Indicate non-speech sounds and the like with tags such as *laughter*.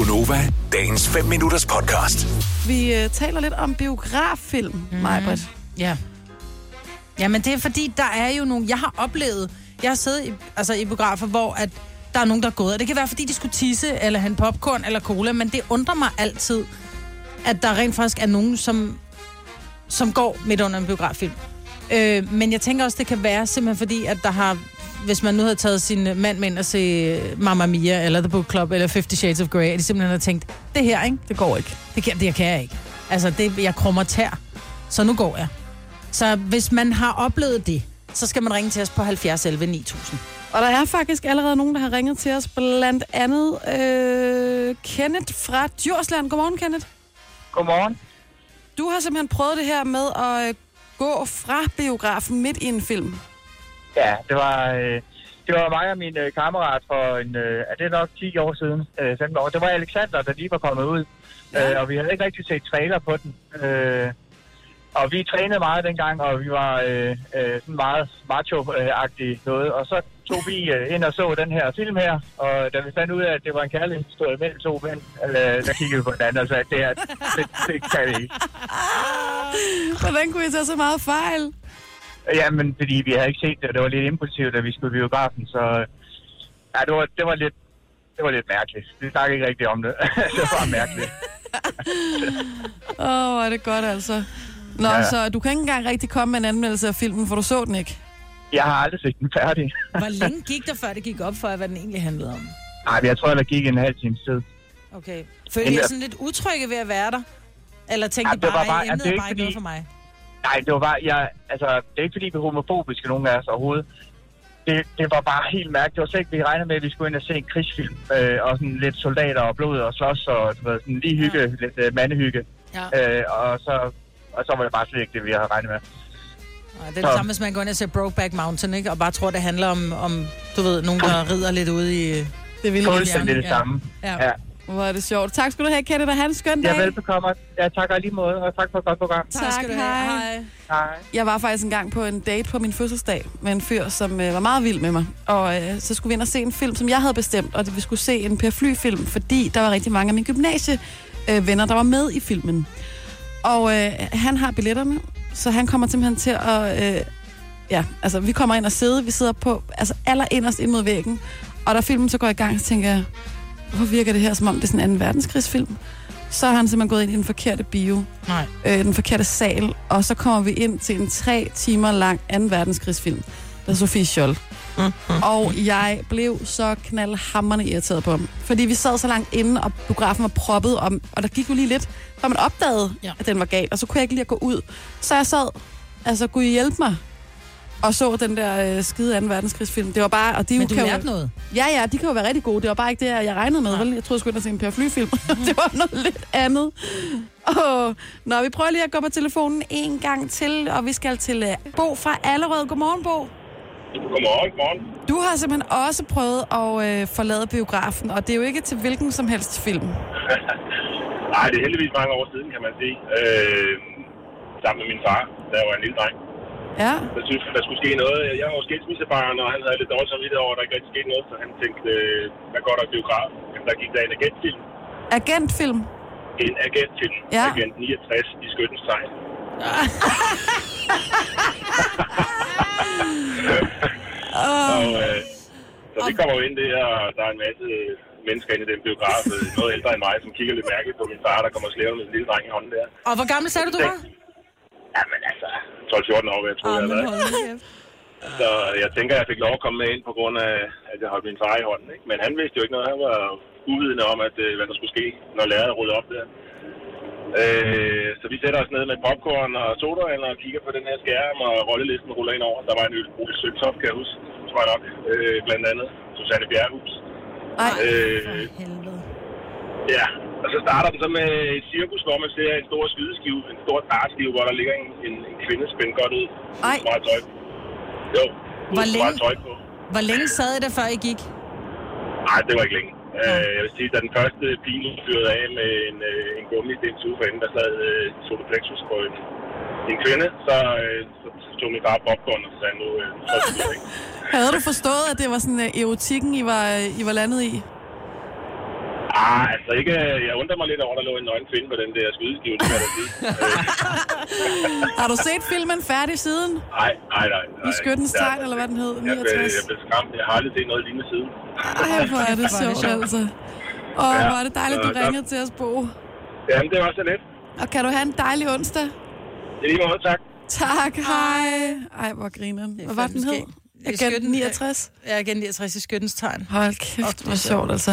Gunova, dagens 5 minutters podcast. Vi øh, taler lidt om biograffilm, mm. Majbrit. Ja. Jamen, det er fordi, der er jo nogle... Jeg har oplevet... Jeg har siddet i, altså, i biografer, hvor at der er nogen, der er gået. Og det kan være, fordi de skulle tisse, eller have en popcorn, eller cola. Men det undrer mig altid, at der rent faktisk er nogen, som, som går midt under en biograffilm. Øh, men jeg tænker også, det kan være simpelthen fordi, at der har... Hvis man nu havde taget sin mand med ind og se Mamma Mia, eller The Book Club, eller Fifty Shades of Grey, at de simpelthen har tænkt, det her, ikke? Det går ikke. Det kan, det kan jeg ikke. Altså, det, jeg krummer tær. Så nu går jeg. Så hvis man har oplevet det, så skal man ringe til os på 70 11 9000. Og der er faktisk allerede nogen, der har ringet til os, blandt andet øh, Kenneth fra Djursland. Godmorgen, Kenneth. Godmorgen. Du har simpelthen prøvet det her med at øh, gå fra biografen midt i en film. Ja, det var, øh, det var mig og min øh, kammerat for en, øh, er det nok 10 år siden, øh, 15 år. Det var Alexander, der lige var kommet ud, Ja. øh, og vi havde ikke rigtig set trailer på den. Øh, og vi trænede meget dengang, og vi var øh, øh, sådan meget macho-agtige noget. Og så tog vi øh, ind og så den her film her, og da vi fandt ud af, at det var en kærlighedshistorie mellem to mænd, øh, der kiggede vi på hinanden og sagde, at det, her, det, det kan vi ikke. *laughs* Hvordan kunne I tage så meget fejl? Jamen, fordi vi havde ikke set det, og det var lidt impulsivt, da vi skulle i biografen, så ja, det var, det var lidt det var lidt mærkeligt. Vi snakkede ikke rigtigt om det. *laughs* det var mærkeligt. *laughs* Åh, oh, hvor er det godt altså. Nå, ja. Ja. så du kan ikke engang rigtig komme med en anmeldelse af filmen, for du så den ikke. Jeg har aldrig set den færdig. *laughs* Hvor længe gik der, før det gik op for, hvad den egentlig handlede om? Nej, men jeg tror, der gik en halv times tid. Okay. Følte jeg sådan lidt utrygge ved at være der? Eller tænkte Ja, det var bare, bare- at ja, emnet det er ikke bare ikke noget fordi- for mig? Nej, det var bare, jeg, altså, det er ikke fordi, vi er homofobiske, nogen af os overhovedet. Det, det var bare helt mærkeligt. Det var slet ikke, vi regnede med, at vi skulle ind og se en krigsfilm. Øh, og sådan lidt soldater og blod og slås og du ved, sådan lige hygge, ja. lidt øh, mandehygge. Ja. Øh, og, så, og så var det bare slet ikke det, vi havde regnet med. Nej, det er det samme, hvis man går ind og ser Brokeback Mountain, ikke? Og bare tror, det handler om, om du ved, nogen, der rider lidt ude i... Det ville Fuldstændig det samme. Ja. Ja. Hvor er det sjovt. Tak skal du have, Kenneth, og have en skøn dag. Ja, velbekomme. Ja, tak og lige måde, og tak for et godt program. Tak skal du have. hej. Hej. Jeg var faktisk engang på en date på min fødselsdag med en fyr, som øh, var meget vild med mig. Og øh, så skulle vi ind og se en film, som jeg havde bestemt, og det, vi skulle se en Per Fly-film, fordi der var rigtig mange af mine gymnasievenner, øh, venner, der var med i filmen. Og øh, han har billetterne, så han kommer simpelthen til at... Øh, ja, altså vi kommer ind og sidder, vi sidder på altså allerinderst ind mod væggen, og da filmen så går i gang, så tænker jeg, hvorfor virker det her, som om det er sådan en 2. verdenskrigsfilm? Så har han simpelthen gået ind i den forkerte bio Nej. øh, den forkerte sal, og så kommer vi ind til en tre timer lang 2. verdenskrigsfilm, der er Sofie Scholl. Og jeg blev så knaldhammerende irriteret på ham. Fordi vi sad så langt inde, og biografen var proppet, og, og der gik jo lige lidt, før man opdagede, ja. at den var gal. Og så kunne jeg ikke lige at gå ud. Så jeg sad, altså kunne I hjælpe mig? Og så den der øh, skide 2. verdenskrigsfilm. Det var bare, og de Men du kan jo, lærte noget. Ja, ja, de kan jo være rigtig gode. Det var bare ikke det, jeg regnede med. Nej. Vel? Jeg troede, jeg skulle ind og se en Per Fly-film. *laughs* det var noget lidt andet. Og, nå, vi prøver lige at gå på telefonen en gang til, og vi skal til uh, Bo fra Allerød. Godmorgen, Bo. Godmorgen, godmorgen. Du har simpelthen også prøvet at øh, forlade biografen, og det er jo ikke til hvilken som helst film. *laughs* Nej, det er heldigvis mange år siden, kan man sige. Øh, sammen med min far, jeg var en lille dreng. Ja, Der synes der skulle ske noget. Jeg var jo skilsmissebarn, og han havde lidt dårligt samvittighed over, at der ikke rigtig skete noget, så han tænkte, øh, hvad går der biograf? Jamen, der gik der en agentfilm. agentfilm. En agentfilm. Ja. Agent 69 i skyttens tegn. *laughs* Og, øh, så vi kommer jo ind der, og der er en masse mennesker inde i den biograf, øh, noget ældre end mig, som kigger lidt mærkeligt på min far, der kommer slævende med en lille dreng i hånden der. Og hvor gammel sagde du, du var? Jamen altså, 12-14 år, jeg tro, jeg har været. Så jeg tænker, jeg fik lov at komme med ind på grund af, at jeg holdt min far i hånden. Ikke? Men han vidste jo ikke noget. Han var uvidende om, at, øh, hvad der skulle ske, når læreret rullede op der. Øh, så vi sætter os ned med popcorn og sodavand og kigger på den her skærm, og rollelisten ruller ind over. Der var en Ole Søltoft, kan jeg huske, tror jeg nok, øh, blandt andet. Susanne Bjerghus. Ej, Øh, Helvede. ja, og så starter den så med et cirkus, hvor man ser en stor skydeskive, en stor dartskive, hvor der ligger en, en, en kvinde spændt godt ud. Ej. Meget tøj. Jo, Hvor længe? tøj på. Hvor længe sad I der, før I gik? Nej, det var ikke længe. Uh, jeg vil sige, da den første pil fyrede af med en, uh, en gummi sten for enden, der sad uh, sodoplexus på en, en kvinde, så, uh, så, så tog min far popcorn og sagde, nu uh, så er det ikke. *laughs* havde du forstået, at det var sådan uh, erotikken, I var, I var landet i? Ah, altså ikke... Jeg undrer mig lidt over, at der lå en nøgen kvinde på den der skydeskive, det kan jeg da sige. *laughs* Har du set filmen færdig siden? Nej, nej, nej. nej. I skyttens Jeg- tegn, eller hvad den hed? Jeg blev, 69? jeg blev skræmt. Jeg har aldrig set noget lignende siden. Ej, hvor er det sjovt, altså. Åh, Ja, hvor er det dejligt, du ringede til os, Bo. Jamen, det var så lidt. Og kan du have en dejlig onsdag? I lige måde, tak. Tak, hej. Ej, hvor grineren. Hvad var den hed? Agent 69? Ja, igen 69 i skyttens tegn. Hold kæft, hvor sjovt, altså.